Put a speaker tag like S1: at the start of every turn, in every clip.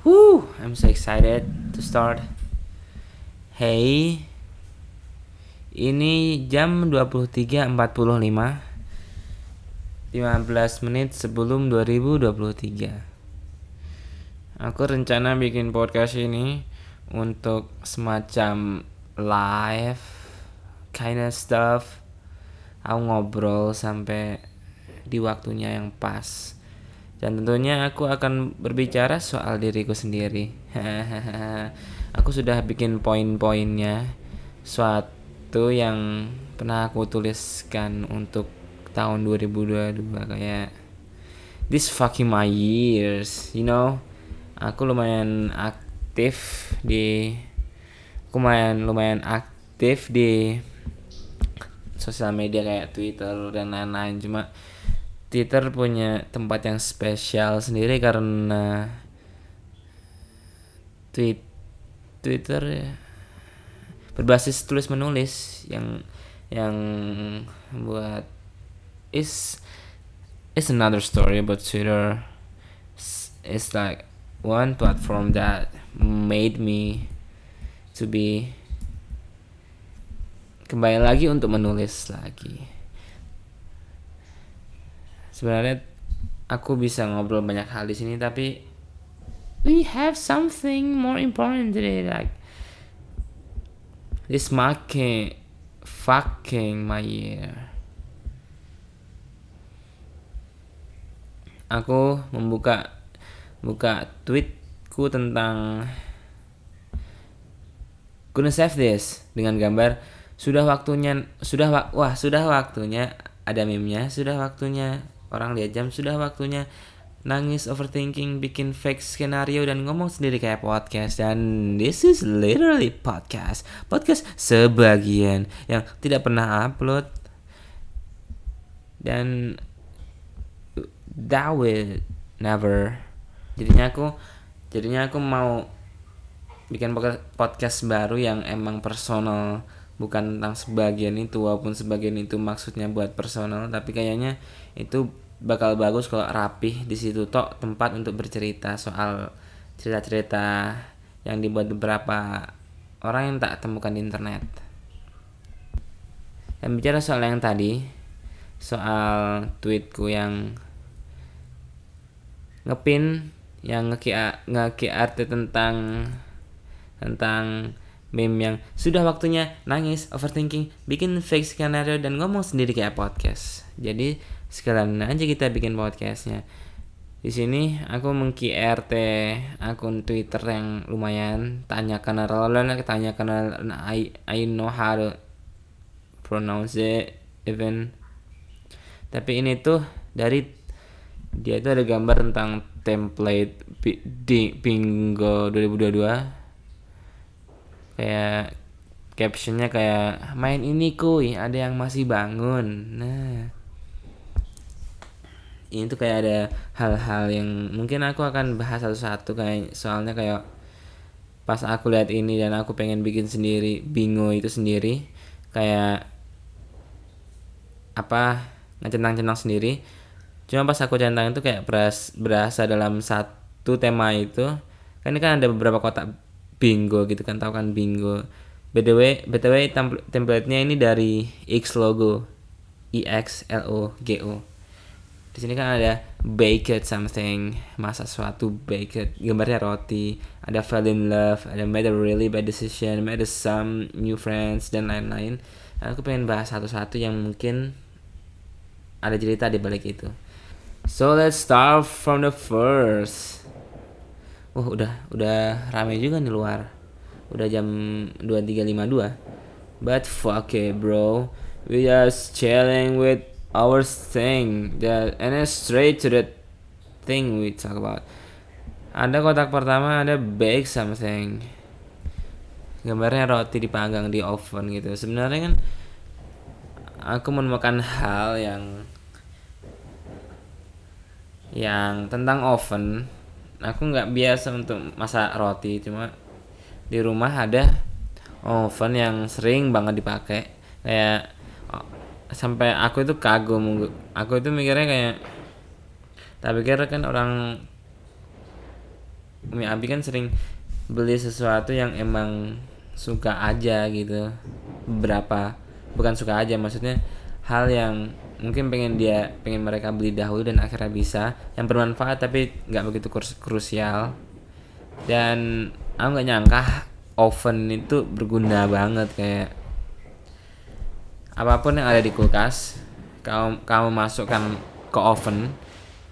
S1: Whew, I'm so excited to start. Hey, ini jam 23.45 15 menit sebelum 2023 Aku rencana bikin podcast ini Untuk semacam live Kind of stuff. Aku ngobrol sampai di waktunya yang pas dan tentunya aku akan berbicara soal diriku sendiri. aku sudah bikin poin-poinnya suatu yang pernah aku tuliskan untuk tahun 2022 kayak this fucking my years, you know. Aku lumayan aktif di aku lumayan lumayan aktif di sosial media kayak Twitter dan lain-lain cuma Twitter punya tempat yang spesial sendiri karena tweet Twitter ya. Berbasis tulis menulis yang yang buat is is another story but Twitter. Is like one platform that made me to be kembali lagi untuk menulis lagi sebenarnya aku bisa ngobrol banyak hal di sini tapi we have something more important today like this marking fucking my year. Aku membuka buka tweetku tentang gonna save this dengan gambar sudah waktunya sudah wah sudah waktunya ada meme-nya sudah waktunya orang lihat jam sudah waktunya. Nangis overthinking bikin fake skenario dan ngomong sendiri kayak podcast. Dan this is literally podcast. Podcast sebagian yang tidak pernah upload. Dan that will never. Jadinya aku jadinya aku mau bikin podcast baru yang emang personal. Bukan tentang sebagian itu walaupun sebagian itu maksudnya buat personal tapi kayaknya itu bakal bagus kalau rapih di situ tok tempat untuk bercerita soal cerita-cerita yang dibuat beberapa orang yang tak temukan di internet. Dan bicara soal yang tadi, soal tweetku yang ngepin yang ngeki arti tentang tentang meme yang sudah waktunya nangis, overthinking, bikin fake skenario dan ngomong sendiri kayak podcast. Jadi sekalian aja kita bikin podcastnya. Di sini aku mengki RT akun Twitter yang lumayan. Tanya karena relevant tanya karena I I know how to pronounce it even. Tapi ini tuh dari dia itu ada gambar tentang template di bingo 2022 kayak captionnya kayak main ini kuy ada yang masih bangun. Nah ini tuh kayak ada hal-hal yang mungkin aku akan bahas satu-satu kayak soalnya kayak pas aku lihat ini dan aku pengen bikin sendiri bingo itu sendiri kayak apa ngecentang-centang sendiri. Cuma pas aku centang itu kayak beras berasa dalam satu tema itu kan ini kan ada beberapa kotak bingo gitu kan tahu kan bingo. Btw btw template-nya ini dari X logo I X L O G O di sini kan ada baked something masa suatu baked gambarnya roti ada fell in love ada made a really bad decision made some new friends dan lain-lain aku pengen bahas satu-satu yang mungkin ada cerita di balik itu so let's start from the first Wah udah udah rame juga nih luar. Udah jam 23.52. But fuck it bro. We just chilling with our thing. That and then straight to the thing we talk about. Ada kotak pertama ada bake something. Gambarnya roti dipanggang di oven gitu. Sebenarnya kan aku menemukan hal yang yang tentang oven aku nggak biasa untuk masak roti cuma di rumah ada oven yang sering banget dipakai kayak sampai aku itu kagum aku itu mikirnya kayak tak pikir kan orang Umi Abi kan sering beli sesuatu yang emang suka aja gitu. Berapa? Bukan suka aja maksudnya hal yang mungkin pengen dia pengen mereka beli dahulu dan akhirnya bisa yang bermanfaat tapi nggak begitu krusial. Dan aku nggak nyangka oven itu berguna banget kayak apa pun yang ada di kulkas kamu kamu masukkan ke oven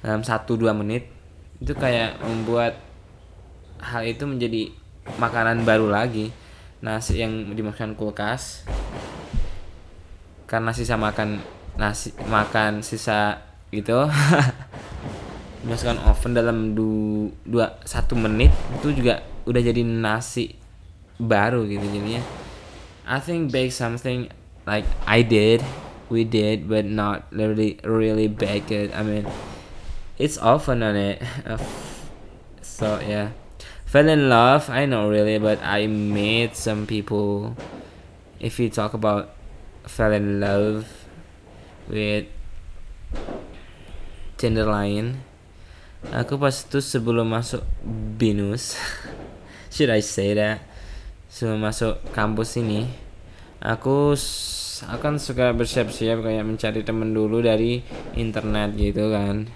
S1: dalam 1-2 menit itu kayak membuat hal itu menjadi makanan baru lagi. Nasi yang dimasukkan kulkas karena sisa makan nasi makan sisa itu dimasukkan oven dalam du, dua satu menit itu juga udah jadi nasi baru gitu jadinya. I think bake something like I did we did but not really really bake it I mean it's often on it. So yeah. Fell in love i know really but i met some people if you talk about fell in love with gender lain aku pas itu sebelum masuk binus should I say that? Sebelum masuk kampus ini aku akan suka bersiap-siap kayak mencari temen dulu dari internet gitu kan.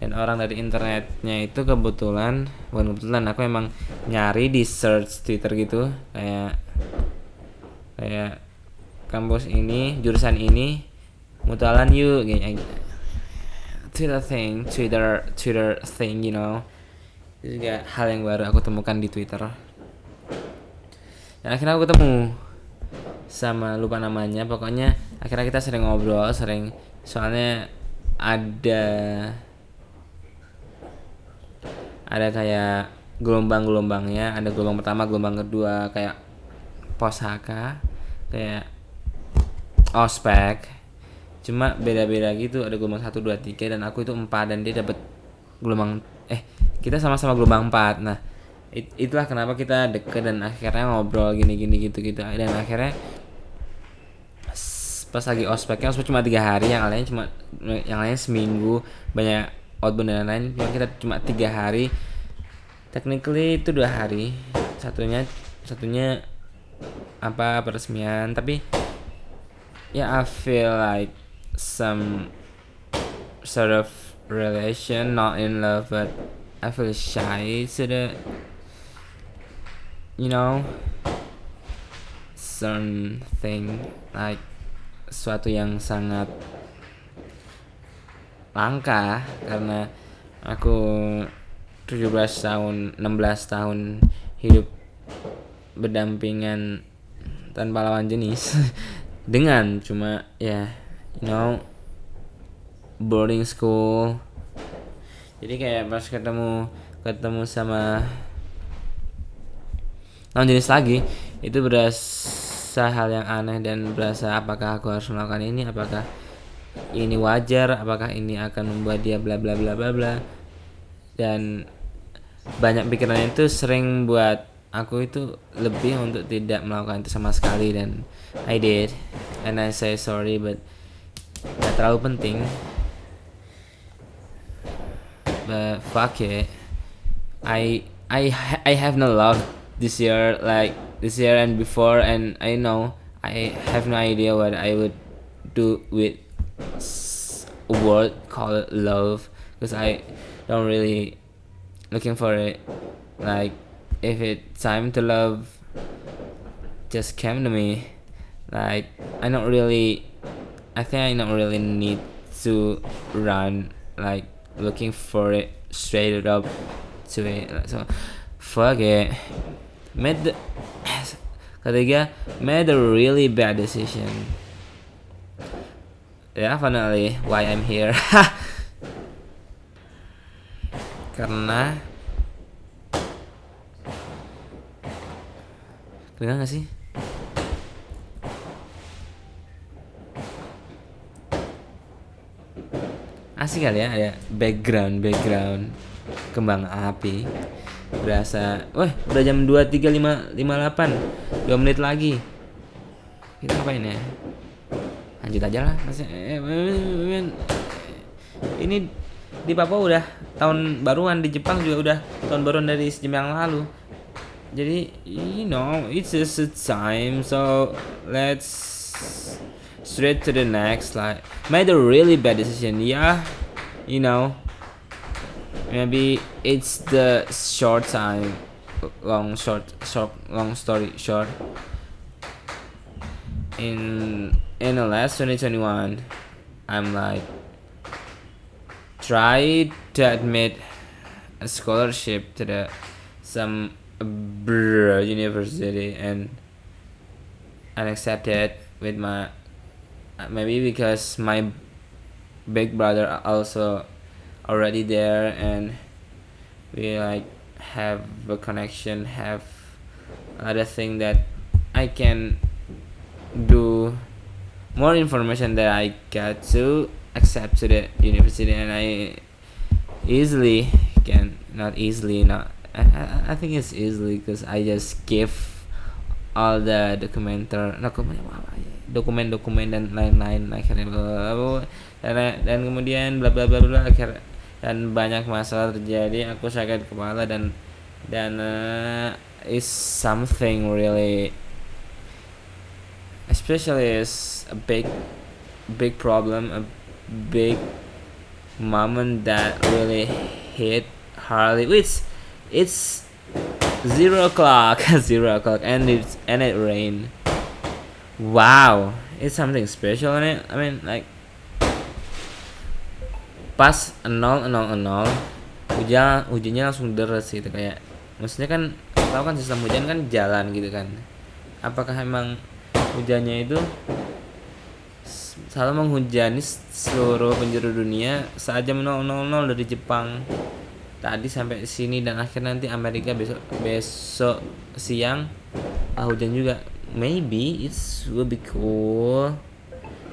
S1: Dan orang dari internetnya itu kebetulan bukan kebetulan aku emang nyari di search Twitter gitu. Kayak kayak kampus ini jurusan ini mutualan yuk kayak Twitter thing Twitter Twitter thing you know. Itu juga hal yang baru aku temukan di Twitter. Dan akhirnya aku ketemu sama lupa namanya. Pokoknya akhirnya kita sering ngobrol sering soalnya ada ada kayak gelombang-gelombangnya ada gelombang pertama gelombang kedua kayak posaka kayak ospek. Cuma beda-beda gitu ada gelombang satu dua tiga dan aku itu empat dan dia dapat gelombang eh kita sama-sama gelombang empat. Nah it, itulah kenapa kita deket dan akhirnya ngobrol gini-gini gitu-gitu. Dan akhirnya pas lagi ospeknya ospek cuma tiga hari yang lainnya cuma yang lainnya seminggu banyak outbound dan lain-lain cuma kita cuma tiga hari. Technically itu dua hari satunya satunya apa peresmian tapi ya yeah, I feel like some sort of relation not in love but I feel shy so that you know something like sesuatu yang sangat langka karena aku 17 tahun 16 tahun hidup berdampingan tanpa lawan jenis dengan cuma ya you know boarding school. Jadi kayak pas ketemu ketemu sama lawan jenis lagi itu berasa hal yang aneh dan berasa apakah aku harus melakukan ini apakah ini wajar apakah ini akan membuat dia bla bla bla bla bla. Dan banyak pikiran itu sering buat aku itu lebih untuk tidak melakukan itu sama sekali. Dan I did and I say sorry but gak terlalu penting. But fuck it. I I I have no love this year like this year and before and I know I have no idea what I would do with a word called love because I don't really looking for it. Like if it's time to love just came to me. Like I don't really I think I don't really need to run like looking for it straight up to it. So fuck it made the ketiga made a really bad decision. Yeah finally why I'm here. Karena kedengar gak sih? Asik kali ya ada background background kembang api berasa wah udah jam dua tiga lima lima delapan. Dua menit lagi. Kita ngapain ya? Lanjut aja lah eh, eh, eh, ini di Papua udah tahun baruan di Jepang juga udah tahun baruan dari sejam yang lalu. Jadi you know it's just a time so let's straight to the next like made a really bad decision yeah? You know maybe it's the short time long short short long story short. In in the last 2021 i'm like tried to admit a scholarship to the some university and unaccepted with my maybe because my big brother also already there and we like have a connection have other thing that i can do more information that i got to accept to the university and i easily can not easily not i, I, think it's easily because i just give all the dokumenter dokumen dokumen-dokumen dan lain-lain akhirnya dan, kemudian bla bla bla bla akhir dan banyak masalah terjadi aku sakit kepala dan dan uh, is something really especially is a big big problem a big moment that really hit Harley which it's zero o'clock zero o'clock and it's and it rained. Wow it's something special in it? I mean like pas 0 0 0 hujan hujannya langsung deras gitu kayak maksudnya kan tahu kan sistem hujan kan jalan gitu kan. Apakah emang hujannya itu selalu menghujani seluruh penjuru dunia saat jam 000 dari Jepang? Tadi sampai sini dan akhir nanti Amerika besok besok siang ah, hujan juga. Maybe it's will be cool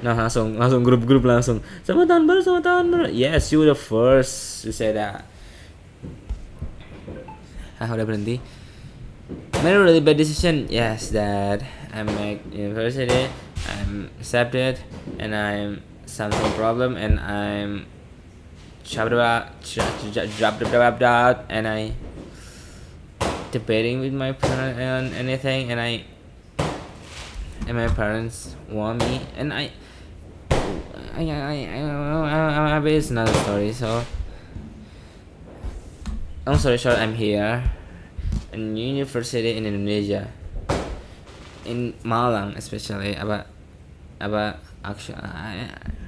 S1: nah langsung langsung grup-grup langsung. Sama tahun baru sama tahun baru. Yes you were the first. To say that. Ah udah berhenti. Made a really bad decision. Yes that I make university. I'm accepted. And I'm something problem. And I'm dropped about dropped about and I debating with my parents on anything. And I and my parents want me. And I I I I, I, it's another story. So, long story short, I'm here in university in Indonesia, in Malang especially. Apa apa actually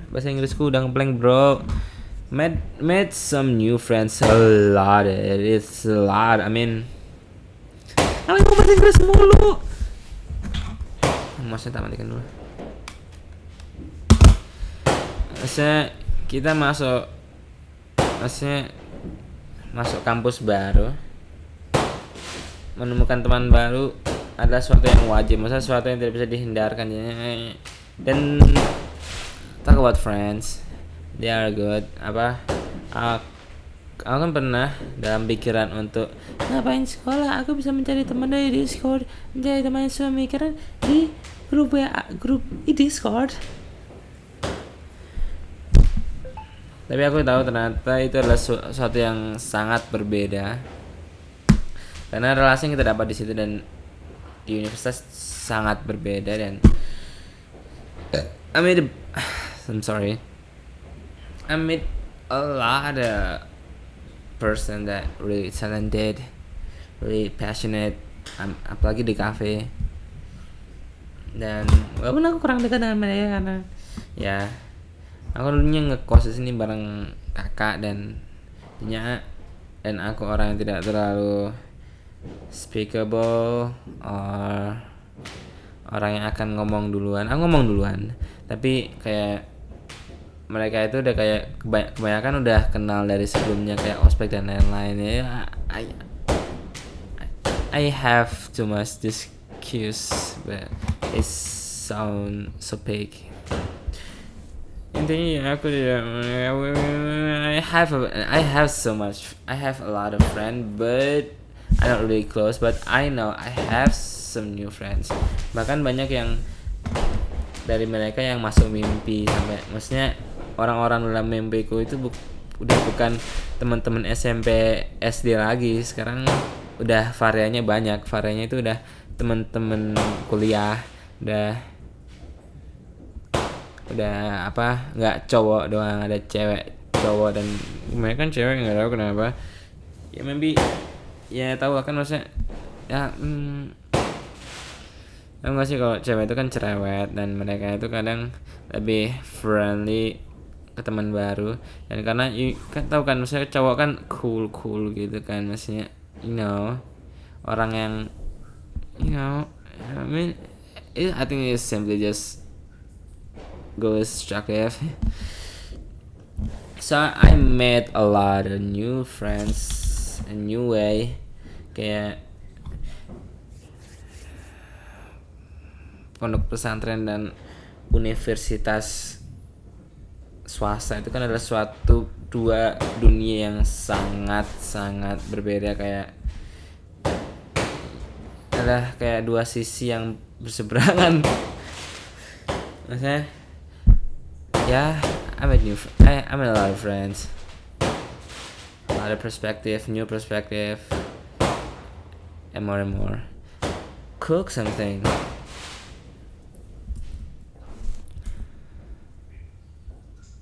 S1: bahasa Inggrisku udah ngeblank bro. Met met some new friends a lot. It's a lot. I mean, apa bahasa Inggris mulu? Masnya tak matikan dulu. Maksudnya kita masuk maksudnya masuk kampus baru menemukan teman baru adalah sesuatu yang wajib. Maksudnya sesuatu yang tidak bisa dihindarkan. Dan talk about friends. They are good. Apa? Aku, aku kan pernah dalam pikiran untuk ngapain sekolah? Aku bisa mencari teman dari Discord mencari teman yang semikiran di grup ya grup di Discord tapi aku tahu ternyata itu adalah sesuatu yang sangat berbeda. Karena relasi yang kita dapat di situ dan di universitas sangat berbeda dan mean I'm sorry meet a lot of person that really talented really passionate um, apalagi di cafe. Dan walaupun aku kurang dekat dengan mereka karena ya aku dulunya ngekos di sini bareng kakak dan punya dan aku orang yang tidak terlalu speakable or orang yang akan ngomong duluan. Aku ngomong duluan tapi kayak mereka itu udah kayak kebanyakan udah kenal dari sebelumnya kayak ospek dan lain-lain. Ya I, I have too much excuse but it sound so fake intinya ya aku tidak I have a, I have so much I have a lot of friends but I not really close but I know I have some new friends. Bahkan banyak yang dari mereka yang masuk mimpi sampai maksudnya orang-orang dalam mimpiku itu bu udah bukan teman-teman SMP SD lagi. Sekarang udah variannya banyak. Variannya itu udah teman-teman kuliah udah udah apa nggak cowok doang ada cewek cowok dan mereka kan cewek nggak tahu kenapa. Ya maybe ya tahu kan maksudnya ya hmm, gak sih kalau cewek itu kan cerewet dan mereka itu kadang lebih friendly ke teman baru. Dan karena you, kan tahu kan maksudnya cowok kan cool cool gitu kan maksudnya you know orang yang you know I mean it, I think it's simply just goes destructive so I met a lot of new friends a new way kayak pondok pesantren dan universitas swasta. Itu kan adalah suatu dua dunia yang sangat sangat berbeda. Kayak adalah kayak dua sisi yang berseberangan. Maksudnya ya I made new I, I made a lot of friends. A lot of perspective new perspective. And more and more. Cook something.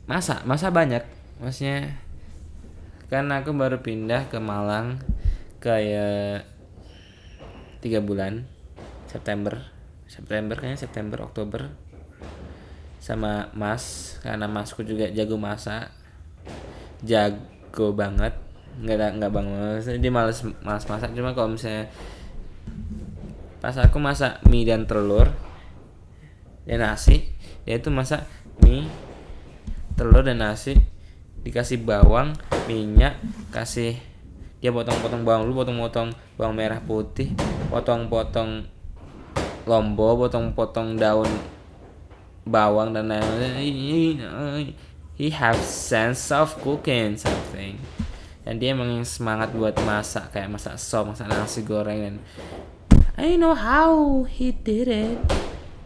S1: Masa masa banyak. Maksudnya kan aku baru pindah ke Malang kayak tiga bulan. September. September kayaknya September Oktober sama Mas karena Masku juga jago masak. Jago banget. Nggak nggak dia males malas masak. Cuma kalau misalnya pas aku masak mie dan telur dan nasi dia itu masak mie telur dan nasi dikasih bawang minyak kasih dia potong-potong bawang dulu potong-potong bawang merah putih potong-potong lombo potong-potong daun bawang dan lain-lain. He have sense of cooking something. Dan dia emang semangat buat masak kayak masak sop masak nasi goreng dan I know how he did it.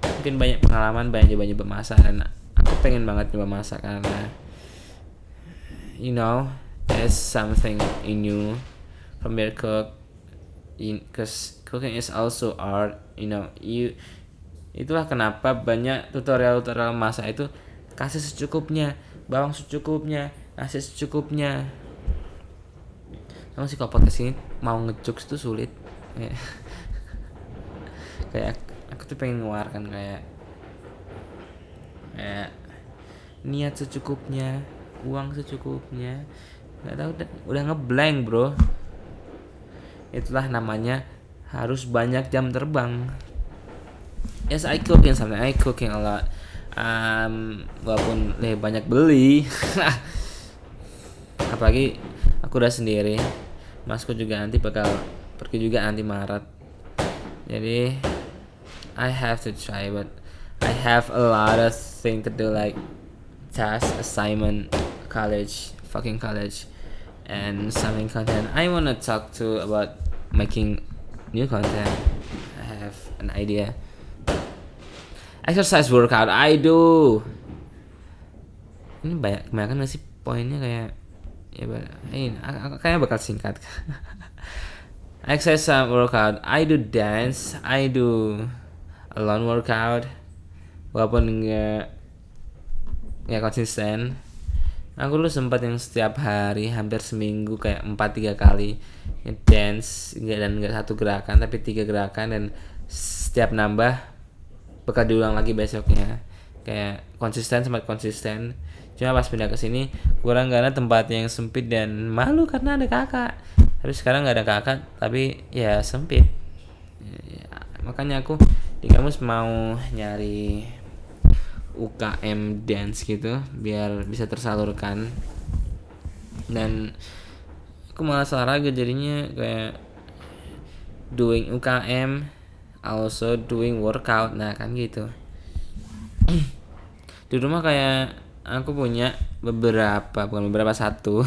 S1: Mungkin banyak pengalaman banyak banyak bermasak dan aku pengen banget coba masak karena you know there's something in you. From your cook because cooking is also art you know you itulah kenapa banyak tutorial-tutorial masak itu kasih secukupnya bawang secukupnya nasi secukupnya. Emang sih kalau podcast ini mau ngejokes itu sulit. Kayak aku tuh pengen ngeluarkan kayak kayak niat secukupnya uang secukupnya. Nggak tahu udah, udah ngeblank bro. Itulah namanya harus banyak jam terbang yes I cooking something I cooking a lot um, walaupun lebih banyak beli. Apalagi aku udah sendiri masku juga nanti bakal pergi juga nanti Maret. Jadi I have to try but I have a lot of thing to do like task assignment college fucking college and something content. I wanna talk to about making new content. I have an idea exercise workout I do. Ini banyak kebanyakan gak sih poinnya kayak ya ini kayaknya bakal singkat. Exercise workout I do dance I do alone workout. Walaupun nggak nggak konsisten. Aku dulu sempat yang setiap hari hampir seminggu kayak empat tiga kali dance nggak dan nggak satu gerakan tapi tiga gerakan dan setiap nambah bakal diulang lagi besoknya. Kayak konsisten sempat konsisten. Cuma pas pindah ke sini kurang karena tempat yang sempit dan malu karena ada kakak. Tapi sekarang nggak ada kakak tapi ya sempit. Ya, makanya aku di kamus mau nyari UKM dance gitu biar bisa tersalurkan. Dan aku malah olahraga jadinya kayak doing UKM also doing workout. Nah kan gitu. Di rumah kayak aku punya beberapa bukan beberapa satu.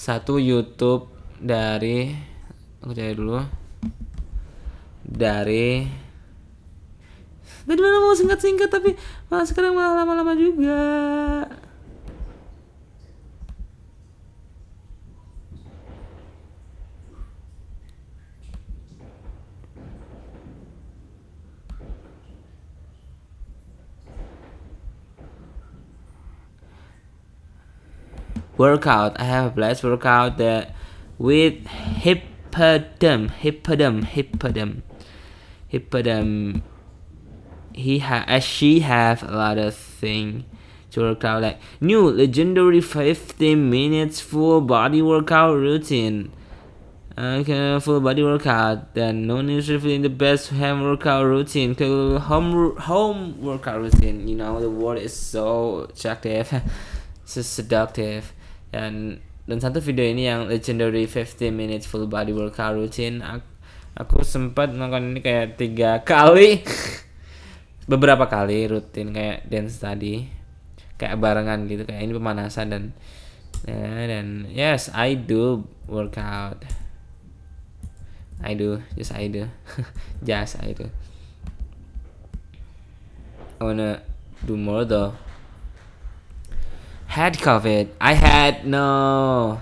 S1: Satu YouTube dari aku cari dulu. Dari tadi mana mau singkat-singkat tapi malah sekarang malah lama-lama juga workout. I have a blast workout that with hippodom, hippodom, hippodom, hippodom. He ha uh, she have a lot of thing to work out like new legendary 15 minutes full body workout routine. Okay, full body workout. Then no need to in the best home workout routine. Home home workout routine. You know the word is so attractive, so seductive. Dan dan satu video ini yang legendary 15 minutes full body workout routine. Aku, aku sempat nonton ini kayak tiga kali, beberapa kali rutin kayak dance tadi, kayak barengan gitu. Kayak ini pemanasan dan ya, dan yes I do workout. I do, just I do, just I do. I wanna do more though. Had COVID, I had no.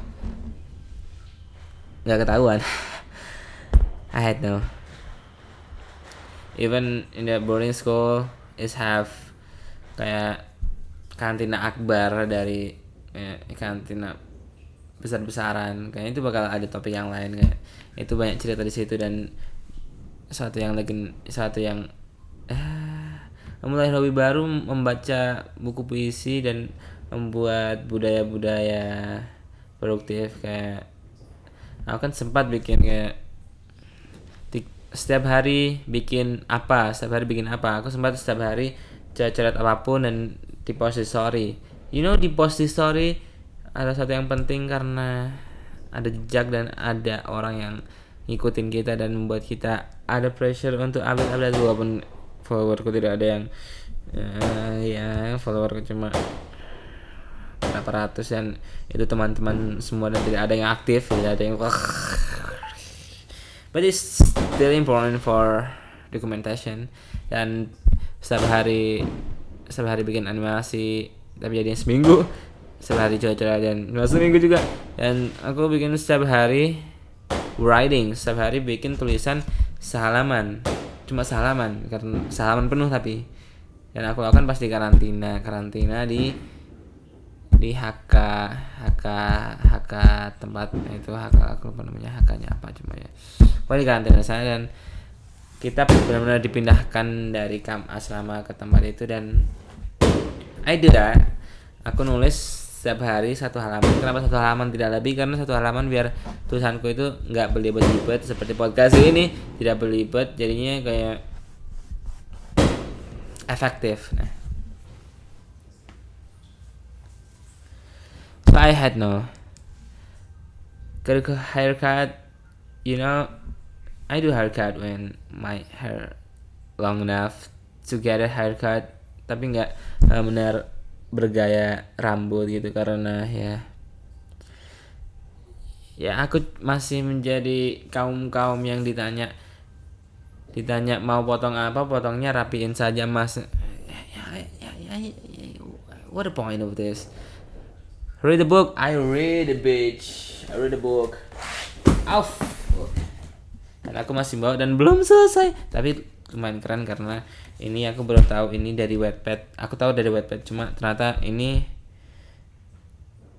S1: Gak ketahuan. I had no. Even in the boarding school is have kayak kantina akbar dari eh, kantina besar-besaran kayaknya itu bakal ada topik yang lain kayak itu banyak cerita di situ dan satu yang lagi satu yang eh, mulai hobi baru membaca buku puisi dan membuat budaya-budaya produktif kayak aku kan sempat bikin kayak setiap hari bikin apa setiap hari bikin apa. Aku sempat setiap hari coret apa pun dan di post story. You know di post story ada satu yang penting karena ada jejak dan ada orang yang ngikutin kita dan membuat kita ada pressure untuk update-update walaupun followerku tidak ada yang uh, ya followerku cuma berapa ratus dan itu teman-teman semua dan tidak ada yang aktif tidak ada yang but it's still important for documentation. Dan setiap hari setiap hari bikin animasi tapi jadinya seminggu. Setiap hari coba-coba dan seminggu juga. Dan aku bikin setiap hari writing setiap hari bikin tulisan sehalaman. Cuma sehalaman karena sehalaman penuh tapi. Dan aku lakukan pas di karantina karantina di di HK HK HK tempat itu HK aku lupa namanya HK nya apa cuma ya. Pokoknya di karantina saya dan kita benar-benar dipindahkan dari kamp asrama ke tempat itu dan I do that. Aku nulis setiap hari satu halaman. Kenapa satu halaman tidak lebih? Karena satu halaman biar tulisanku itu nggak belibet-libet seperti podcast ini. Tidak belibet jadinya kayak efektif nah I had no. Ke haircut you know I do haircut when my hair long enough to get a haircut tapi nggak uh, benar bergaya rambut gitu karena ya ya aku masih menjadi kaum kaum yang ditanya ditanya mau potong apa potongnya rapiin saja mas. Ya, ya, ya, what the point of this read the book. I read the bitch. I read the book. Off dan aku masih bawa dan belum selesai. Tapi lumayan keren karena ini aku baru tahu ini dari Wattpad. Aku tahu dari Wattpad cuma ternyata ini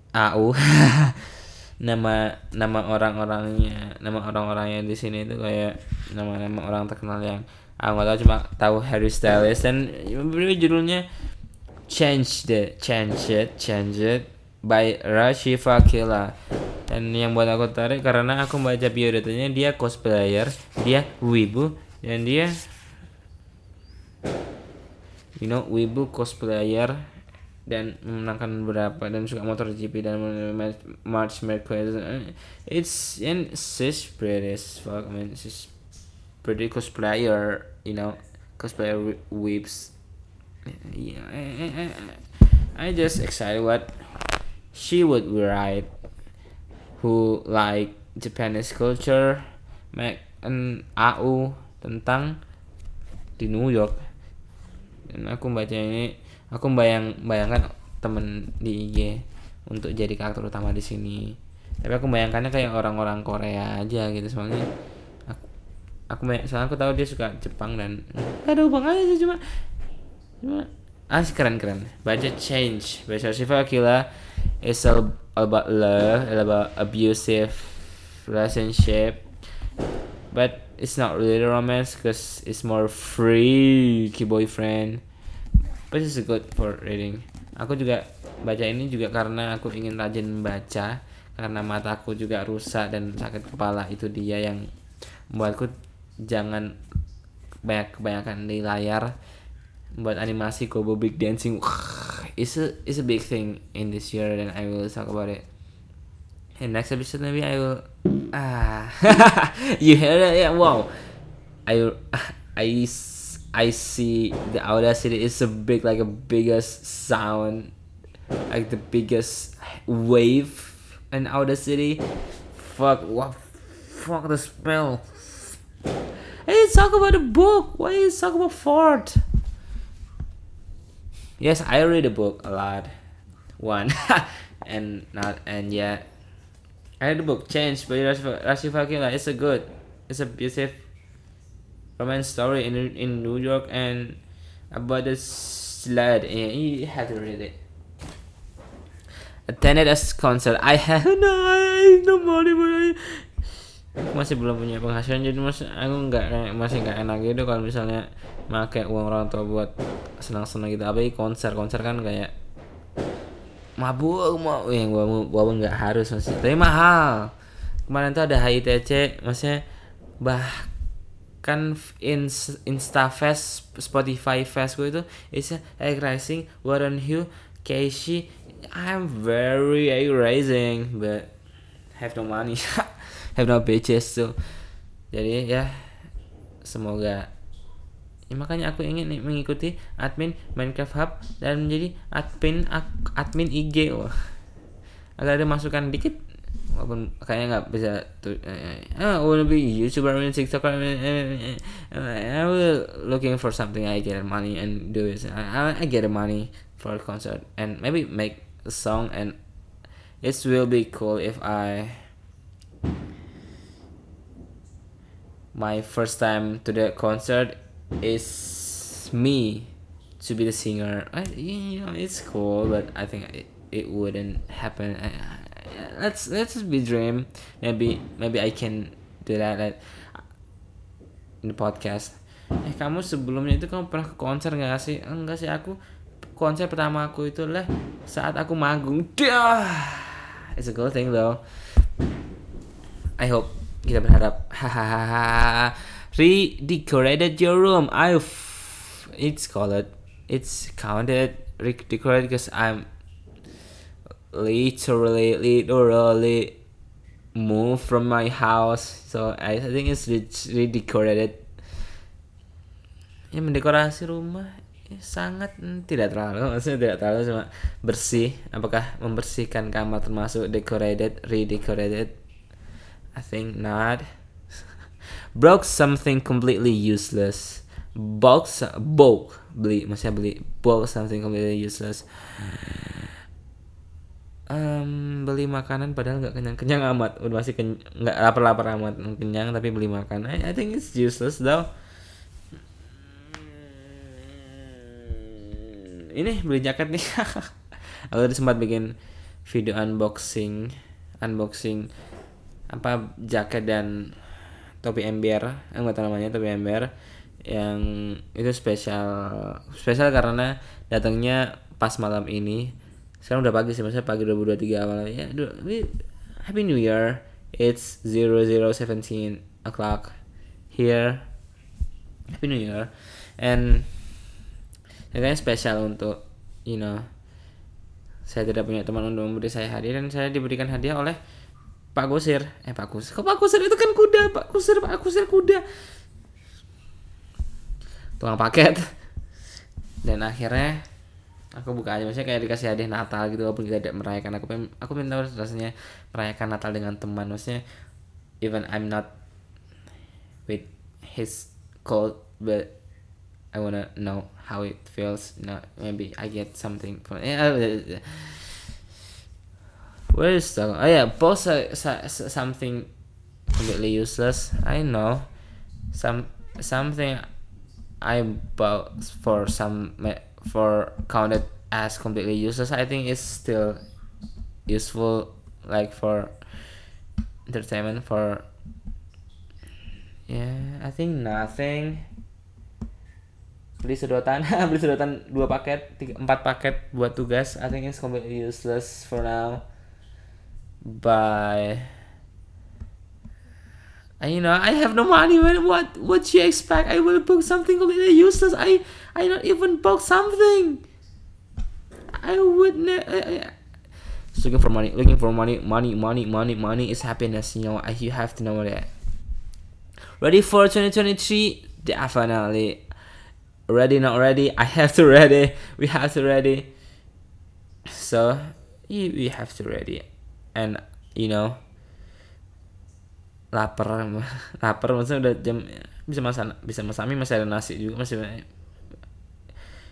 S1: AU nama nama orang-orangnya nama orang-orangnya di sini itu kayak nama-nama orang terkenal yang aku nggak tahu cuma tahu Harry Styles. Dan judulnya Change the Change It Change It by Rashifa Killa dan yang buat aku tarik karena aku baca biodatanya dia cosplayer dia wibu dan dia you know wibu cosplayer dan memenangkan beberapa dan suka motor GP dan March Marquez it's and she's pretty as fuck I mean she's pretty cosplayer you know cosplayer whips yeah I, I, I just excited what she would write who like Japanese culture make an AU tentang di New York. Dan aku baca ini aku bayang bayangkan temen di IG untuk jadi karakter utama di sini. Tapi aku bayangkannya kayak orang-orang Korea aja gitu soalnya aku aku soalnya aku tahu dia suka Jepang dan ada hubungannya sih cuma cuma ah keren keren. Budget change. Besar Shiva Akila is all about love all about abusive relationship. But it's not really romance because it's more freaky boyfriend. But it's good for reading. Aku juga baca ini juga karena aku ingin rajin membaca. Karena mataku juga rusak dan sakit kepala. Itu dia yang membuatku jangan banyak kebanyakan di layar buat animasi Kobo Big Dancing is a is a big thing in this year and I will talk about it. In next episode maybe I will ah you heard it yeah wow. I I I see the Audacity is a big like a biggest sound like the biggest wave in Audacity. Fuck what fuck the spell. Hey, talk about a book. Why you talk about Ford? Yes, I read a book a lot. One, and not and yeah, I read the book Change by Rashi Fakila. It's a good, it's a beautiful romance story in in New York and about the sled. And you have to read it. Attended a concert. I have no, I have no money, but I, masih belum punya penghasilan jadi mas aku nggak masih nggak enak gitu kalau misalnya pakai uang orang tua buat senang-senang gitu. Apa konser konser kan kayak mabuk mau yang gua gua nggak harus masih tapi mahal. Kemarin tuh ada HITC maksudnya bahkan in Instafest Spotify Fest gue itu is Egg Rising Warren Hugh Casey I'm very egg rising but have no money have no bitches so. Jadi ya semoga. Ya, makanya aku ingin mengikuti admin Minecraft Hub dan menjadi admin admin IG wah. Agar ada masukan dikit walaupun kayaknya nggak bisa tuh eh, I wanna be YouTuber and TikToker I will looking for something I get money and do it. I, I get money for a concert and maybe make a song and it will be cool if I my first time to the concert is me to be the singer. I, you know, it's cool, but I think it, it wouldn't happen. I, let's let's just be dream. Maybe maybe I can do that like, in the podcast. Eh kamu sebelumnya itu kamu pernah ke konser nggak sih? Enggak sih aku konser pertama aku itu lah saat aku manggung. Dah, it's a good thing though. I hope kita berharap hahaha redecorated your room. I've it's called it's counted redecorated because I'm literally literally moved from my house. So I think it's redecorated. Ya mendekorasi rumah ya, sangat hmm, tidak terlalu maksudnya tidak terlalu cuma bersih. Apakah membersihkan kamar termasuk decorated redecorated I think not. Broke something completely useless. Bulk, bulk beli, maksudnya beli bulk something completely useless. Um, beli makanan padahal nggak kenyang kenyang amat udah masih nggak lapar lapar amat kenyang tapi beli makan I, I think it's useless though ini beli jaket nih aku tadi sempat bikin video unboxing unboxing apa jaket dan topi ember enggak tahu namanya topi ember yang itu spesial spesial karena datangnya pas malam ini. Sekarang udah pagi sih maksudnya pagi 2023 awal ya Happy New Year. It's 0017 o'clock here. Happy New Year. And kayaknya spesial untuk you know saya tidak punya teman untuk memberi saya hadiah dan saya diberikan hadiah oleh Pak Kusir. Eh Pak Kusir. Kok Pak Kusir itu kan kuda Pak Kusir Pak Kusir kuda. Tukang paket. Dan akhirnya aku buka aja maksudnya kayak dikasih hadiah Natal gitu walaupun tidak merayakan. Aku pengen aku pengen tahu rasanya merayakan Natal dengan teman. Maksudnya even I'm not with his code but I wanna know how it feels. Not maybe I get something from yeah, Where is the? Oh yeah, both are something completely useless. I know some something I bought for some for counted as completely useless I think it's still useful like for entertainment for yeah I think nothing beli sedotan beli sedotan dua paket tiga, empat paket buat tugas I think it's completely useless for now and you know I have no money. Man what what you expect? I will book something completely useless. I I don't even book something. I would ne- Just looking for money looking for money money money money money is happiness you know you have to know that. Ready for 2023 definitely. Ready not ready? I have to ready. We have to ready. So we have to ready and you know lapar lapar maksudnya udah jam bisa masak bisa masak mie masih ada nasi juga masih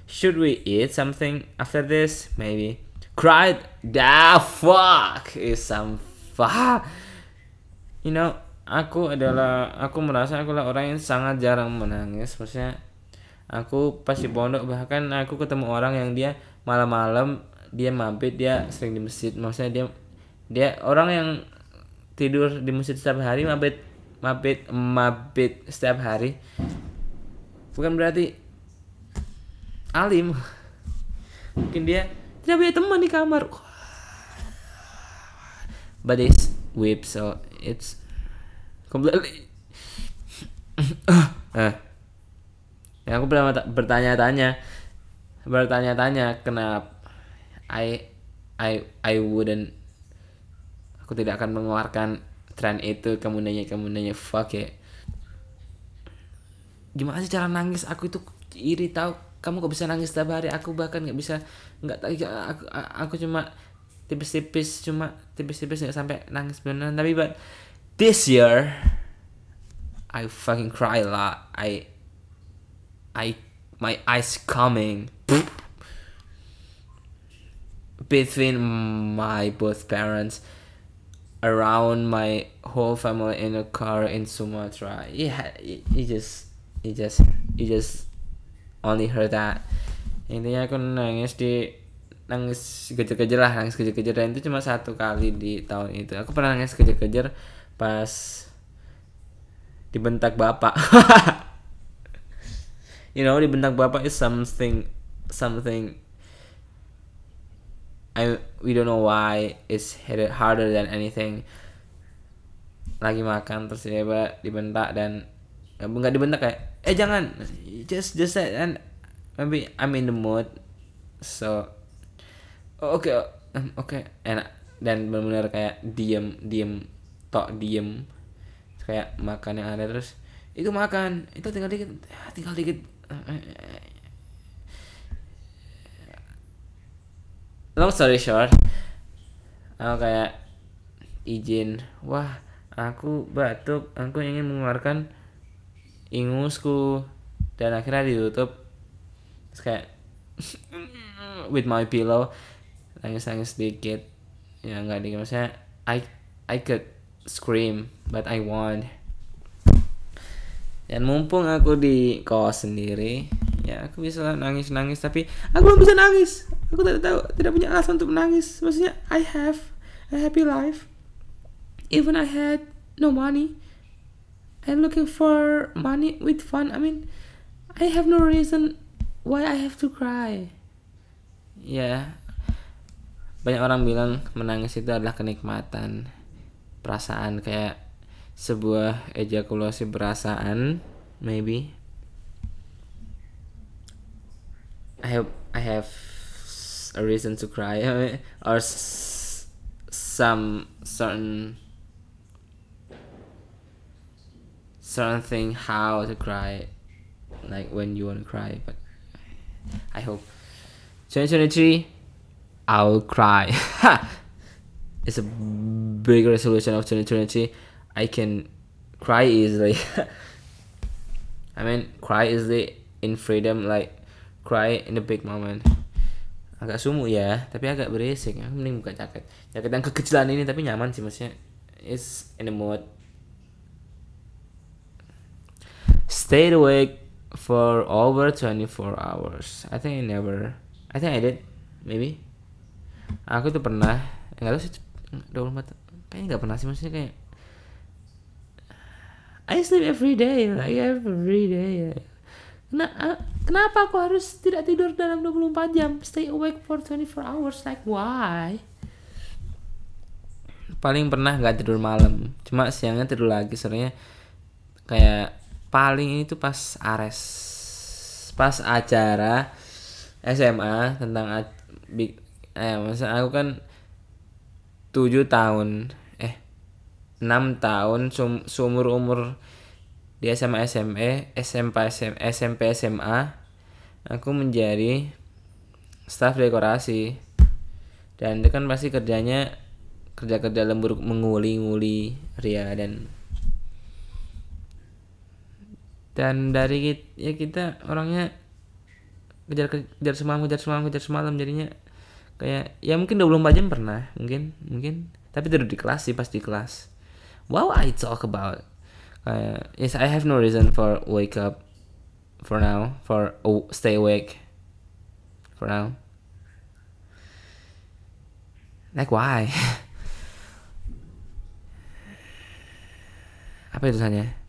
S1: should we eat something after this? Maybe. Cried the fuck is some fuck you know aku adalah aku merasa aku lah orang yang sangat jarang menangis maksudnya aku pasti pondok bahkan aku ketemu orang yang dia malam-malam dia mampir dia sering di masjid maksudnya dia dia orang yang tidur di masjid setiap hari mabit mabit mabit setiap hari. Bukan berarti alim. Mungkin dia tidak punya teman di kamar. But it's whip so it's completely ya aku pernah bertanya-tanya. Bertanya-tanya kenapa I I I wouldn't aku tidak akan mengeluarkan tren itu kamu nanya kamu nanya fuck ya. Gimana sih cara nangis? Aku itu iri tahu kamu kok bisa nangis setiap hari? Aku bahkan nggak bisa nggak aku aku cuma tipis-tipis cuma tipis-tipis nggak sampai nangis beneran. Tapi but this year I fucking cry lah I I my eyes coming. Between my both parents around my whole family in a car in Sumatra. Yeah, he just, he just, he just only heard that. Intinya aku nangis di nangis kejar-kejar lah nangis kejar-kejar dan itu cuma satu kali di tahun itu aku pernah nangis kejar-kejar pas dibentak bapak you know dibentak bapak is something something I we don't know why it's harder than anything. Lagi makan terus tiba dibentak dan nggak dibentak kayak eh jangan just just say and maybe I'm in the mood. So oke okay, oke okay, enak. Dan benar-benar kayak diem diem tok diem. Kayak makan yang ada terus itu makan itu tinggal dikit tinggal dikit long story short aku kayak izin wah aku batuk aku ingin mengeluarkan ingusku. Dan akhirnya ditutup. Terus kayak with my pillow nangis nangis sedikit ya nggak dikit maksudnya I I could scream but I won't. Dan mumpung aku di kos sendiri ya aku bisa nangis nangis tapi aku belum bisa nangis. Aku tidak tahu tidak punya alasan untuk menangis. Maksudnya I have a happy life. Even I had no money. I'm looking for money with fun. I mean I have no reason why I have to cry. Ya yeah. banyak orang bilang menangis itu adalah kenikmatan perasaan kayak sebuah ejakulasi perasaan maybe I have I have a reason to cry. Or some certain certain thing how to cry like when you want to cry but I hope 2023 I'll cry. It's a big resolution of 2023 I can cry easily. I mean cry easily in freedom like cry in the big moment. Agak sumuk ya tapi agak berisik aku mending buka jaket. Jaket yang kekecilan ini tapi nyaman sih maksudnya is in the mood. Stay awake for over 24 hours. I think I never I think I did maybe. Aku tuh pernah enggak tahu sih 24 kayaknya nggak pernah sih maksudnya kayak I sleep every day like every day kenapa aku harus tidak tidur dalam 24 jam? Stay awake for 24 hours like why? Paling pernah nggak tidur malam cuma siangnya tidur lagi soalnya kayak paling ini tuh pas Ares pas acara SMA tentang big eh masa aku kan tujuh tahun eh enam tahun sum, sumur umur di SMA SME SMP SM, SMP SMA aku menjadi staff dekorasi. Dan itu kan pasti kerjanya kerja-kerja lembur menguli-nguli Ria dan dan dari ya kita orangnya kejar kejar semalam kejar semalam kejar semalam jadinya kayak ya mungkin 24 jam pernah mungkin mungkin. Tapi tidur di kelas sih pas di kelas. Wow I talk about uh, yes I have no reason for wake up for now for oh, stay awake for now. Like why? Apa itu tulisannya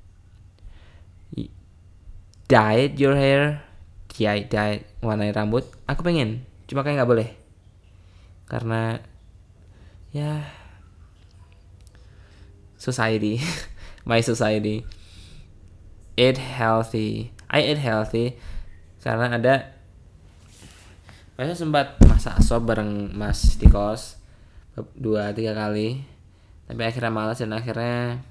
S1: diet your hair. Diet diet warnai rambut. Aku pengen cuma kayak nggak boleh. Karena ya society my society. Eat healthy. I eat healthy karena ada Masa sempat masak sop bareng mas di kos dua tiga kali. Tapi akhirnya malas dan akhirnya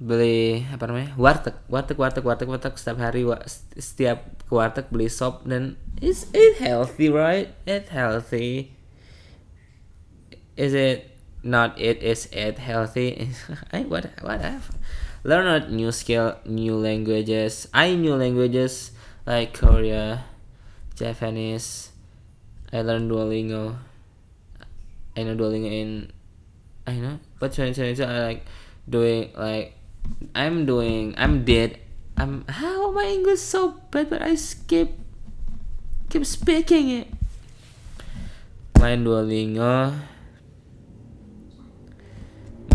S1: beli apa namanya warteg. Warteg warteg warteg warteg. Setiap hari setiap ke warteg beli sop dan is it healthy right? It healthy. Is it not it is it healthy. I what whatever learn a new skill new languages. I new languages like Korea Japanese. I learn Duolingo. I know Duolingo in I know but 2022 I like doing like I'm doing I'm dead. I'm how my English so bad but I skip keep speaking it. Main Duolingo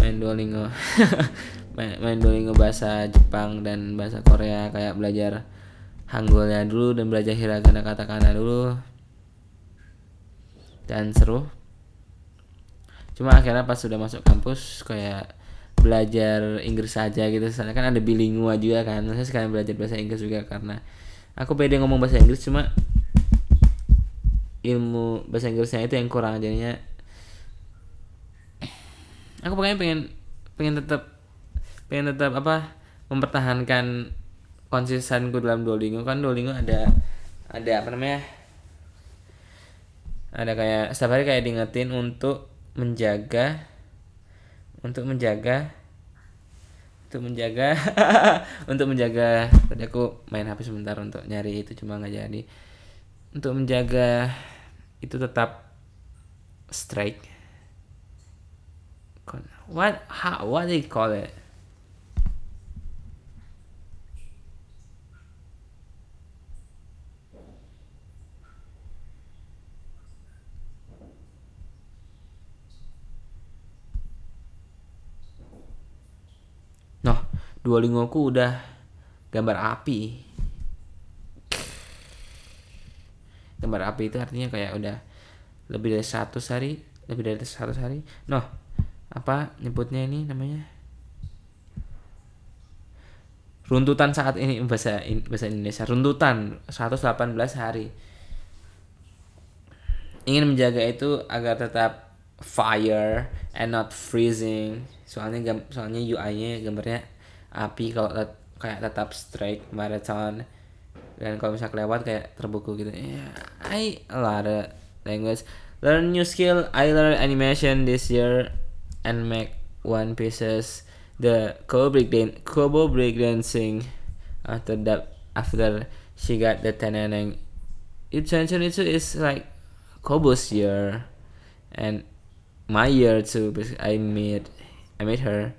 S1: main Duolingo. Main, main Duolingo bahasa Jepang dan bahasa Korea kayak belajar Hanggulnya dulu dan belajar hiragana katakana dulu. Dan seru. Cuma akhirnya pas sudah masuk kampus kayak belajar Inggris saja gitu. Soalnya kan ada bilingua juga kan. Saya sekarang belajar bahasa Inggris juga karena aku pede ngomong bahasa Inggris cuma ilmu bahasa Inggrisnya itu yang kurang jadinya aku pengen pengen pengen tetap pengen tetap apa mempertahankan konsistenku dalam Duolingo. Kan Duolingo ada ada apa namanya? Ada kayak setiap hari kayak diingetin untuk menjaga untuk menjaga untuk menjaga untuk menjaga. Tadi aku main HP sebentar untuk nyari itu cuma nggak jadi. Untuk menjaga itu tetap strike what how what they call it Noh, Duolingoku udah gambar api. Gambar api itu artinya kayak udah lebih dari 100 hari, lebih dari 100 hari. Noh, apa nyebutnya ini namanya? Runtutan saat ini bahasa bahasa Indonesia. Runtutan 118 hari. Ingin menjaga itu agar tetap fire and not freezing. Soalnya soalnya UI-nya gambarnya api kalau tet kayak tetap strike marathon dan kalau misalnya kelewat kayak terbuku gitu. Yeah, I a lot of language. Learn new skill. I learn animation this year and make one pieces. The Kobo break dan Kobo break dancing after that after she got the teneneng itu is like Kobo's year and my year too because I made I made her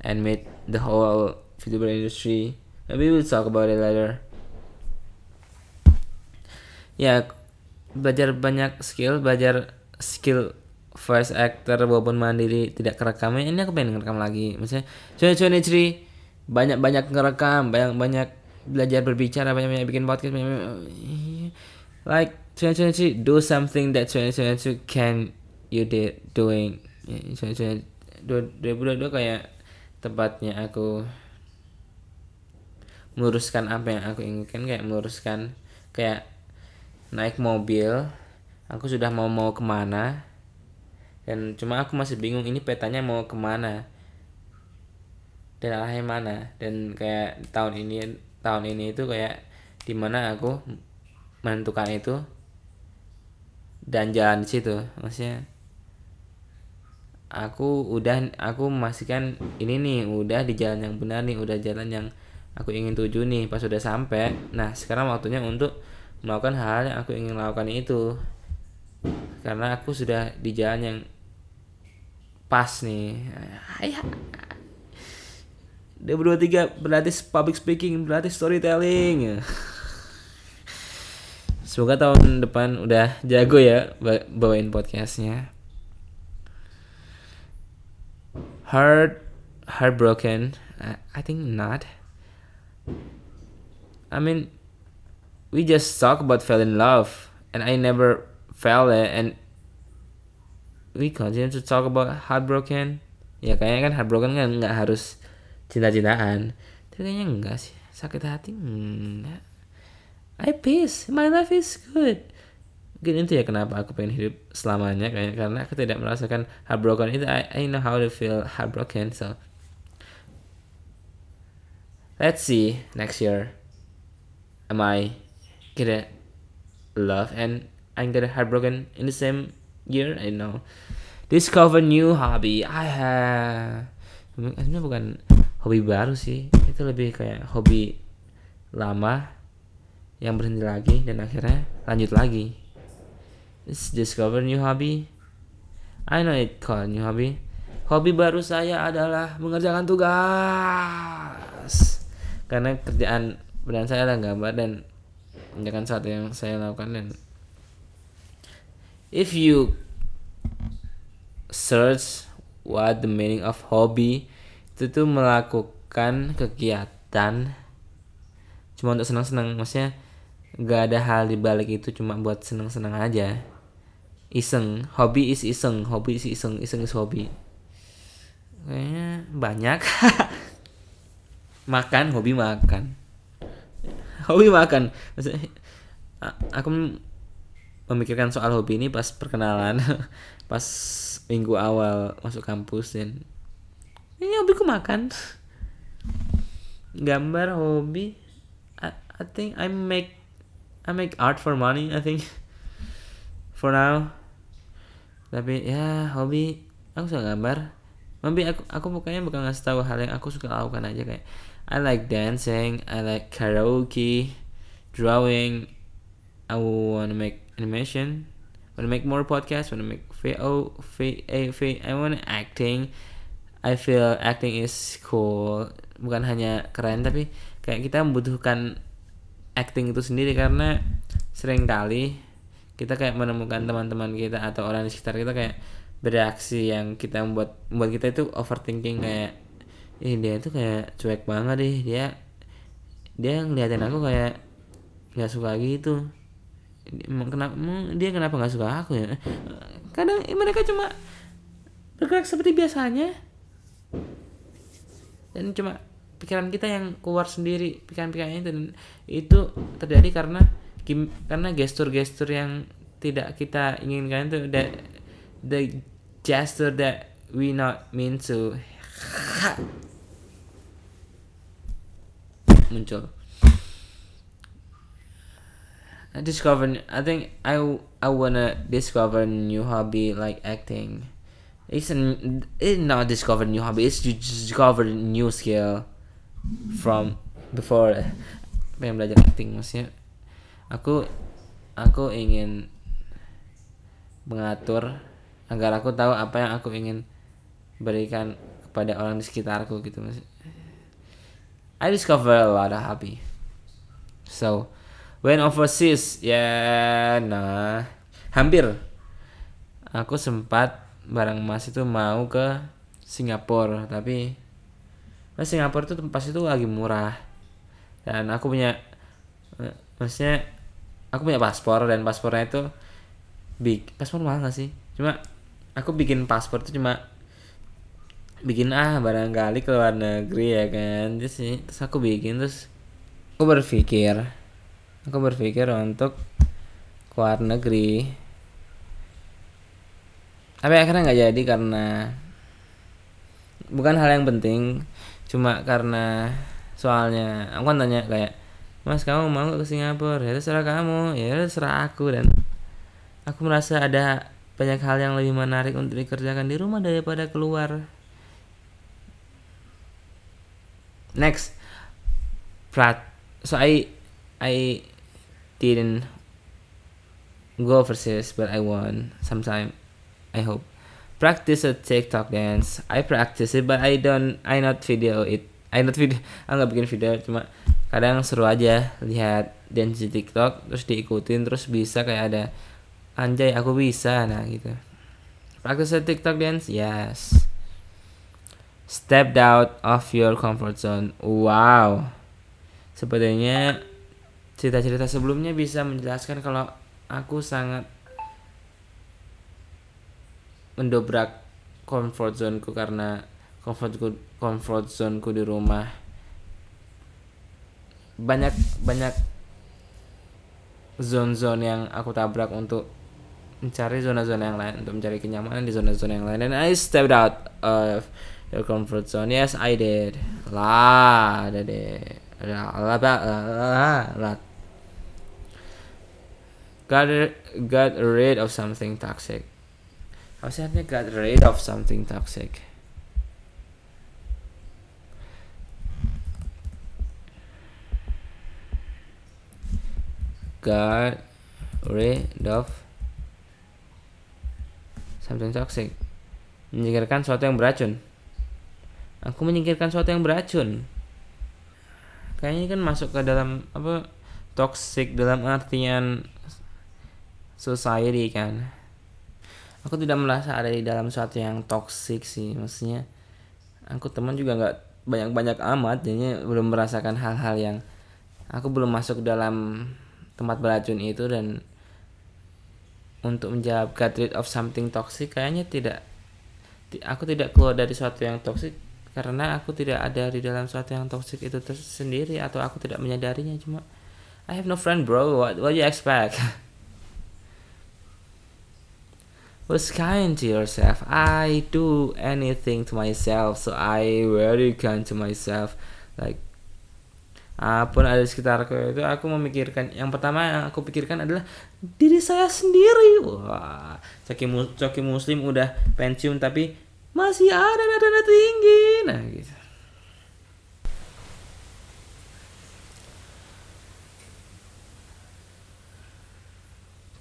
S1: and made the whole video industry. Maybe we'll talk about it later. Ya belajar banyak skill belajar skill voice actor walaupun mandiri tidak kerekam ini aku pengen ngerekam lagi. Misalnya cuy cuy banyak banyak ngerekam banyak banyak belajar berbicara banyak banyak bikin podcast banyak, banyak like 2022 do something that 2022 can you did doing? 2022 kayak tempatnya aku meluruskan apa yang aku inginkan kayak meluruskan kayak naik mobil aku sudah mau mau ke mana dan cuma aku masih bingung ini petanya mau ke mana. Dan arahnya mana. Dan kayak tahun ini tahun ini itu kayak di mana aku menentukan itu dan jalan di situ. Maksudnya aku udah aku memastikan ini nih udah di jalan yang benar nih udah jalan yang aku ingin tuju nih pas sudah sampai nah sekarang waktunya untuk melakukan hal yang aku ingin lakukan itu. Karena aku sudah di jalan yang pas nih. Ayah 2023 berarti public speaking berarti storytelling. Semoga tahun depan udah jago ya bawain podcastnya. Heart heartbroken. I, I think not. I mean we just talk about fell in love and I never fell and we continue to talk about heartbroken. Ya kayaknya kan heartbroken kan nggak harus cinta-cintaan. Tapi kayaknya enggak sih sakit hati enggak I peace my life is good. Mungkin itu ya kenapa aku pengen hidup selamanya kayak karena aku tidak merasakan heartbroken itu. I, I know how to feel heartbroken so. Let's see next year. Am I gonna love and I'm gonna heartbroken in the same year I know discover new hobby I have sebenarnya bukan hobi baru sih itu lebih kayak hobi lama yang berhenti lagi dan akhirnya lanjut lagi Let's discover new hobby. I know it called new hobby. Hobi baru saya adalah mengerjakan tugas. Karena kerjaan pekerjaan saya adalah gambar dan mengerjakan sesuatu yang saya lakukan dan if you search what the meaning of hobby itu tuh melakukan kegiatan cuma untuk senang-senang. Maksudnya nggak ada hal di balik itu cuma buat senang-senang aja. Iseng. Hobi is iseng. Hobi is iseng. Iseng is hobi kayaknya banyak. Makan hobi makan. Hobi makan. Maksudnya, aku memikirkan soal hobi ini pas perkenalan pas minggu awal masuk kampus dan ini hobiku makan. Gambar hobi I, I think I make I make art for money I think for now. Tapi ya hobi aku suka gambar. Hobi aku aku pokoknya bukan ngasih tahu hal yang aku suka lakukan aja kayak I like dancing, I like karaoke, drawing, I wanna make animation, wanna make more podcasts, wanna make VO, VA, I wanna acting. I feel acting is cool, bukan hanya keren tapi kayak kita membutuhkan acting itu sendiri karena sering kali kita kayak menemukan teman-teman kita atau orang di sekitar kita kayak bereaksi yang kita membuat membuat kita itu overthinking kayak eh dia itu kayak cuek banget deh. Dia dia ngeliatin aku kayak nggak suka gitu kenapa dia kenapa nggak suka aku ya? Kadang mereka cuma bergerak seperti biasanya. Dan cuma pikiran kita yang keluar sendiri pikiran-pikirannya dan itu terjadi karena karena gestur-gestur yang tidak kita inginkan itu that the gesture that we not mean to. Muncul I discover I think I I wanna discover new hobby like acting. It's an it's not discover new hobby it's to discover new skill from before. Pengen belajar acting maksudnya. Aku aku ingin mengatur agar aku tahu apa yang aku ingin berikan kepada orang di sekitarku gitu mas I discover a lot of hobby. So when overseas ya nah hampir. Aku sempat bareng Mas itu mau ke Singapura tapi Mas Singapura itu tempat itu lagi murah. Dan aku punya eh, maksudnya aku punya paspor dan paspornya itu big paspor mahal gak sih? Cuma aku bikin paspor itu cuma bikin ah barangkali ke luar negeri ya kan? Terus, terus aku bikin terus aku berpikir aku berpikir untuk ke luar negeri. Tapi akhirnya nggak jadi karena bukan hal yang penting cuma karena soalnya aku kan tanya kayak mas kamu mau ke Singapura? Ya terserah kamu. Ya terserah aku. Dan aku merasa ada banyak hal yang lebih menarik untuk dikerjakan di rumah daripada keluar. Next. Prat so I I didn't go overseas but I want sometime I hope. Practice a TikTok dance. I practice it but I don't I not video it. I not video aku nggak bikin video cuma kadang seru aja lihat dance di TikTok terus diikutin terus bisa kayak ada anjay aku bisa. Nah gitu. Practice a TikTok dance? Yes. Step out of your comfort zone. Wow. Sepertinya cerita-cerita sebelumnya bisa menjelaskan kalau aku sangat mendobrak comfort zoneku karena comfort comfort zoneku di rumah. Banyak banyak zone-zone yang aku tabrak untuk mencari zona-zona yang lain untuk mencari kenyamanan di zona-zona yang lain. Dan I stepped out of your comfort zone. Yes I did. Lah ada deh. Ada lah lah got got rid of something toxic. Apa sih artinya got rid of something toxic? Got rid of something toxic. Menyingkirkan sesuatu yang beracun. Aku menyingkirkan sesuatu yang beracun. Kayaknya kan masuk ke dalam apa toxic dalam artian society kan. Aku tidak merasa ada di dalam sesuatu yang toxic sih maksudnya. Aku teman juga nggak banyak-banyak amat jadi belum merasakan hal-hal yang aku belum masuk dalam tempat beracun itu dan untuk menjawab get rid of something toxic kayaknya tidak aku tidak keluar dari sesuatu yang toxic karena aku tidak ada di dalam sesuatu yang toxic itu sendiri atau aku tidak menyadarinya cuma I have no friend bro. What what you expect was kind to yourself? I do anything to myself so I very kind to myself. Like apa pun ada di sekitarku itu aku memikirkan. Yang pertama yang aku pikirkan adalah diri saya sendiri. Wah coki, coki muslim udah pensiun tapi masih ada nada-nada tinggi. Nah gitu.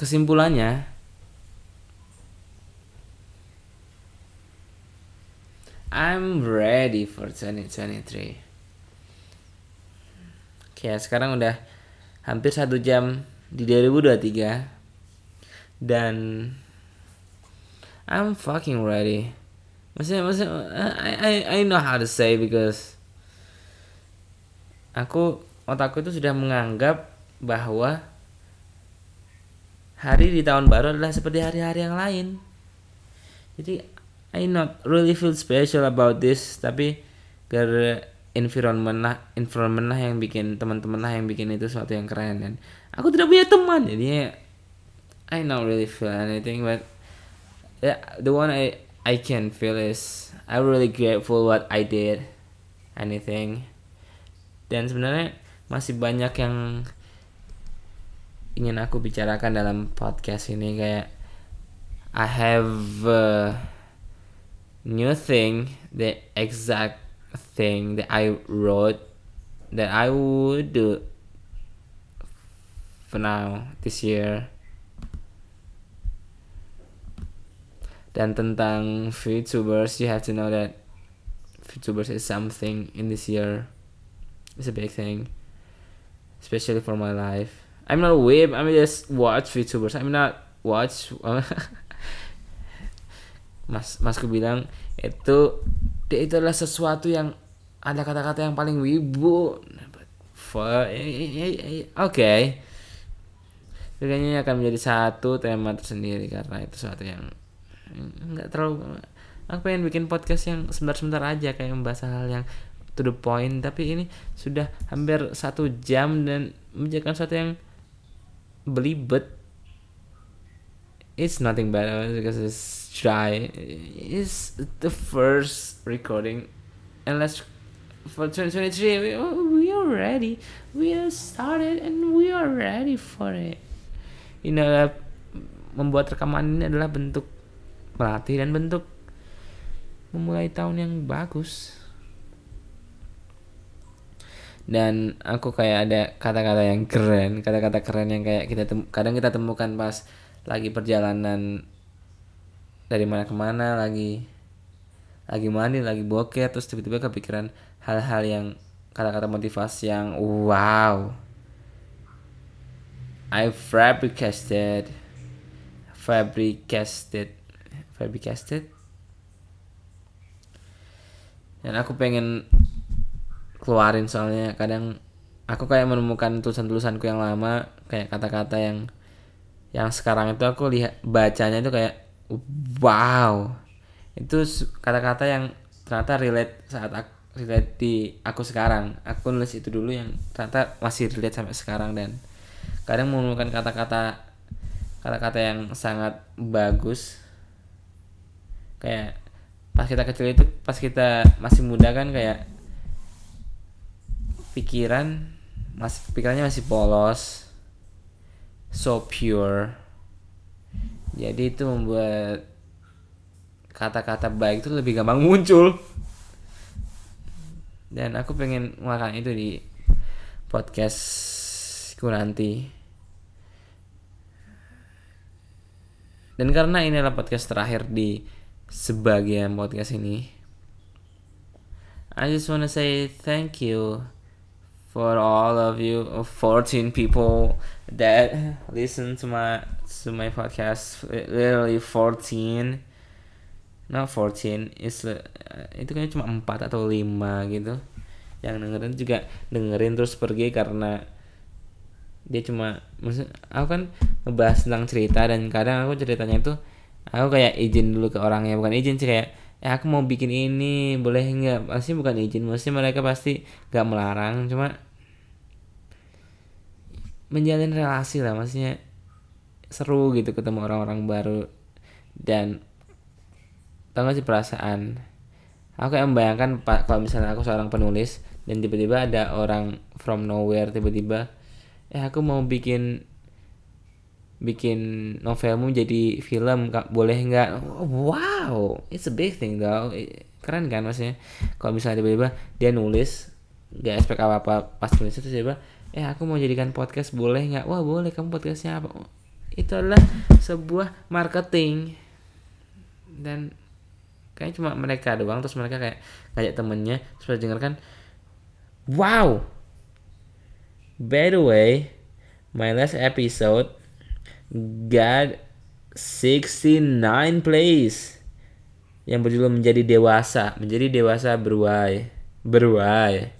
S1: Kesimpulannya I'm ready for 2023 Oke sekarang udah hampir satu jam di 2023 dan I'm fucking ready. Maksudnya maksudnya I, I I know how to say because aku otakku itu sudah menganggap bahwa hari di tahun baru adalah seperti hari-hari yang lain. Jadi I not really feel special about this tapi gara environment lah environment lah yang bikin teman-teman lah yang bikin itu sesuatu yang keren dan aku tidak punya teman jadi I not really feel anything but yeah the one I I can feel is I'm really grateful what I did anything. Dan sebenarnya masih banyak yang ingin aku bicarakan dalam podcast ini kayak I have a new thing the exact thing that I wrote that I would do for now this year. Dan tentang VTubers you have to know that VTubers is something in this year. It's a big thing especially for my life. I'm not a whip I'm just watch VTubers I'm not watch mas masku bilang itu dia itu adalah sesuatu yang ada kata-kata yang paling wibu. Oke. Okay. kayaknya akan menjadi satu tema tersendiri karena itu sesuatu yang nggak terlalu aku pengen bikin podcast yang sebentar-sebentar aja kayak membahas hal yang to the point. Tapi ini sudah hampir satu jam dan menjadikan sesuatu yang belibet. It's nothing bad because it's dry it's the first recording. And let's for 2023 we, we are ready. We are started and we are ready for it. Know membuat rekaman ini adalah bentuk melatih dan bentuk memulai tahun yang bagus. Dan aku kayak ada kata-kata yang keren kata-kata keren yang kayak kita kadang kita temukan pas lagi perjalanan dari mana ke mana lagi lagi mandi lagi bokeh terus tiba-tiba kepikiran hal-hal yang kata-kata motivasi yang wow. I fabricated fabricated fabricated dan aku pengen keluarin soalnya kadang aku kayak menemukan tulisan-tulisanku yang lama kayak kata-kata yang yang sekarang itu aku lihat bacanya itu kayak wow. Itu kata-kata yang ternyata relate saat aku relate di aku sekarang. Aku nulis itu dulu yang ternyata masih relate sampai sekarang dan kadang menemukan kata-kata kata-kata yang sangat bagus. Kayak pas kita kecil itu pas kita masih muda kan kayak pikiran masih pikirannya masih polos so pure jadi itu membuat kata-kata baik itu lebih gampang muncul. Dan aku pengen melakukan itu di podcastku nanti. Dan karena ini adalah podcast terakhir di sebagian podcast ini I just wanna say thank you for all of you 14 people that listen to my to my podcast. Literally 14 not 14 is uh, itu kayaknya cuma 4 atau 5 gitu. Yang dengerin juga dengerin terus pergi karena dia cuma maksud aku kan ngebahas tentang cerita dan kadang aku ceritanya itu aku kayak izin dulu ke orangnya bukan izin sih kayak ya aku mau bikin ini boleh nggak? Pasti bukan izin mesti mereka pasti nggak melarang cuma menjalin relasi lah maksudnya seru gitu ketemu orang-orang baru dan tau gak sih perasaan? Aku kayak membayangkan pak kalau misalnya aku seorang penulis dan tiba-tiba ada orang from nowhere tiba-tiba eh aku mau bikin bikin novelmu jadi film kak boleh nggak? Wow it's a big thing though. Keren kan maksudnya? Kalau misalnya tiba-tiba dia nulis gak expect apa apa pas nulis itu tiba eh aku mau jadikan podcast boleh nggak? Wah boleh. Kamu podcastnya apa? Itu adalah sebuah marketing. Dan kayak cuma mereka doang. Terus mereka kayak ngajak temennya terus dengarkan wow! By the way my last episode got 69 plays. Yang berjudul menjadi dewasa. Menjadi dewasa beruai. Beruai.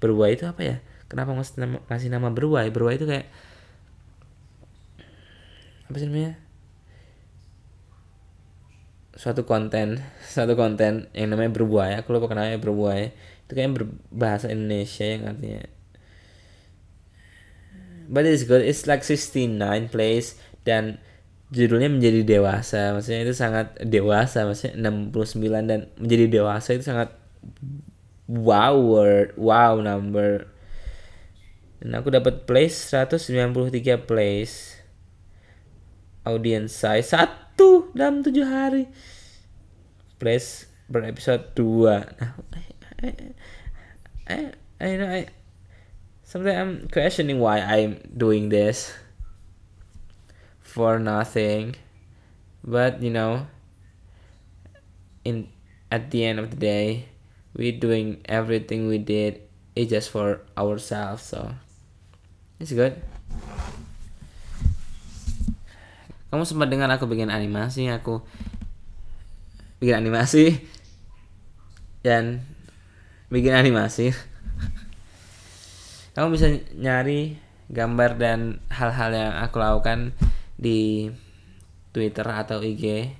S1: Beruai itu apa ya? Kenapa ngasih nama, ngasih nama beruai? Beruai itu kayak apa sih namanya? Suatu konten. Suatu konten yang namanya berbuai aku lupa kenapa berbuai itu kayak berbahasa Indonesia yang artinya. But it's good. It's like 69 plays dan judulnya menjadi dewasa maksudnya itu sangat dewasa maksudnya 69 dan menjadi dewasa itu sangat wow word wow number dan aku dapat place 193 place audience size satu dalam tujuh hari place per episode 2 nah I, I, I, know I sometimes I'm questioning why I'm doing this for nothing. But you know in at the end of the day we doing everything we did it's just for ourselves so it's good. Kamu sempat dengar aku bikin animasi aku bikin animasi? Dan bikin animasi. Kamu bisa nyari gambar dan hal-hal yang aku lakukan di Twitter atau IG